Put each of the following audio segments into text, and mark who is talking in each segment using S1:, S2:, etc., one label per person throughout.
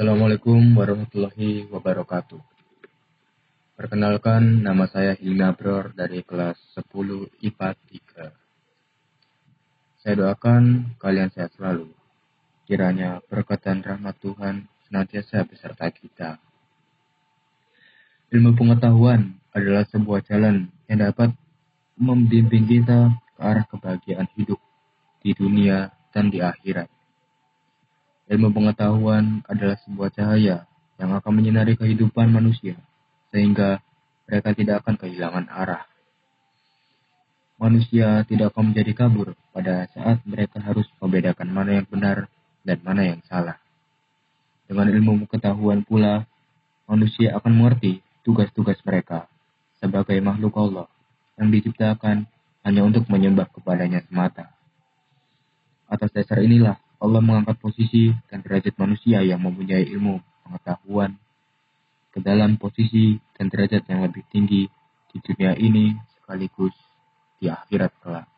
S1: Assalamualaikum warahmatullahi wabarakatuh. Perkenalkan, nama saya Hilna Bror dari kelas 10 IPA 3. Saya doakan kalian sehat selalu. Kiranya berkat dan rahmat Tuhan senantiasa beserta kita. Ilmu pengetahuan adalah sebuah jalan yang dapat membimbing kita ke arah kebahagiaan hidup di dunia dan di akhirat. Ilmu pengetahuan adalah sebuah cahaya yang akan menyinari kehidupan manusia, sehingga mereka tidak akan kehilangan arah. Manusia tidak akan menjadi kabur pada saat mereka harus membedakan mana yang benar dan mana yang salah. Dengan ilmu pengetahuan pula, manusia akan mengerti tugas-tugas mereka sebagai makhluk Allah yang diciptakan hanya untuk menyembah kepadanya semata. Atas dasar inilah Allah mengangkat posisi dan derajat manusia yang mempunyai ilmu pengetahuan ke dalam posisi dan derajat yang lebih tinggi di dunia ini sekaligus di akhirat kelak.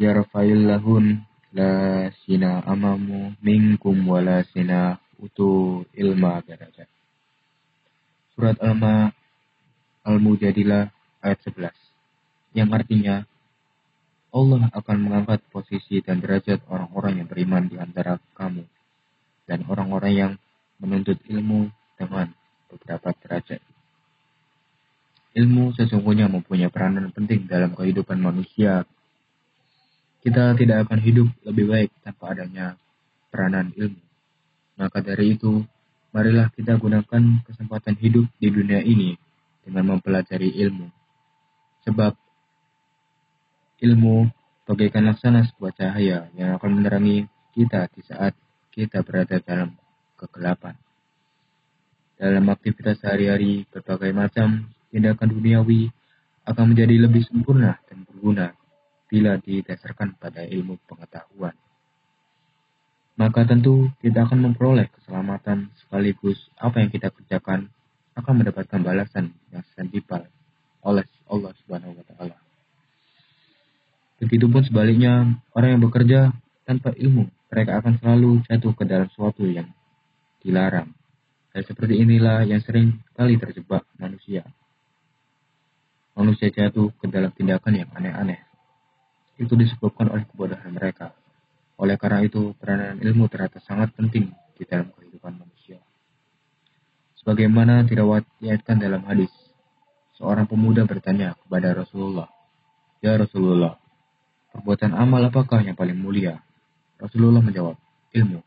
S1: Ya lahun la sina amamu minkum wala sina utu ilma derajat. Surat Al-Ma Al-Mujadilah ayat 11 yang artinya Allah akan mengangkat posisi dan derajat orang-orang yang beriman di antara kamu dan orang-orang yang menuntut ilmu dengan beberapa derajat. Ilmu sesungguhnya mempunyai peranan penting dalam kehidupan manusia. Kita tidak akan hidup lebih baik tanpa adanya peranan ilmu. Maka dari itu, marilah kita gunakan kesempatan hidup di dunia ini dengan mempelajari ilmu. Sebab Ilmu bagaikan laksana sebuah cahaya yang akan menerangi kita di saat kita berada dalam kegelapan. Dalam aktivitas sehari-hari, berbagai macam tindakan duniawi akan menjadi lebih sempurna dan berguna bila didasarkan pada ilmu pengetahuan. Maka tentu kita akan memperoleh keselamatan sekaligus apa yang kita kerjakan akan mendapatkan balasan yang sentimpal oleh Allah Subhanahu wa taala. Begitupun sebaliknya, orang yang bekerja tanpa ilmu, mereka akan selalu jatuh ke dalam suatu yang dilarang. Hal seperti inilah yang sering kali terjebak manusia. Manusia jatuh ke dalam tindakan yang aneh-aneh. Itu disebabkan oleh kebodohan mereka. Oleh karena itu, peranan ilmu ternyata sangat penting di dalam kehidupan manusia. Sebagaimana diriwayatkan dalam hadis, seorang pemuda bertanya kepada Rasulullah, "Ya Rasulullah, Perbuatan amal apakah yang paling mulia? Rasulullah menjawab, ilmu.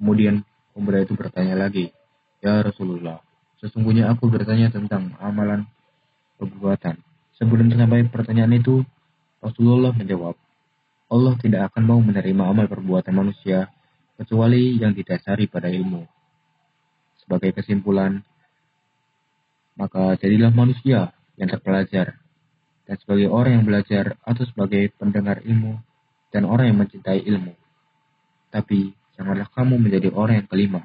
S1: Kemudian pemuda itu bertanya lagi, Ya Rasulullah, sesungguhnya aku bertanya tentang amalan perbuatan. Sebelum sampai pertanyaan itu, Rasulullah menjawab, Allah tidak akan mau menerima amal perbuatan manusia kecuali yang didasari pada ilmu. Sebagai kesimpulan, maka jadilah manusia yang terpelajar dan sebagai orang yang belajar atau sebagai pendengar ilmu dan orang yang mencintai ilmu. Tapi janganlah kamu menjadi orang yang kelima,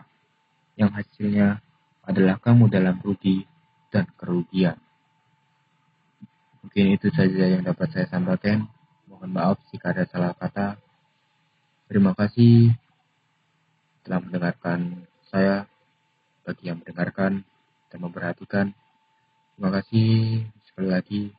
S1: yang hasilnya adalah kamu dalam rugi dan kerugian. Mungkin itu saja yang dapat saya sampaikan. Mohon maaf jika ada salah kata. Terima kasih telah mendengarkan saya bagi yang mendengarkan dan memperhatikan. Terima kasih sekali lagi.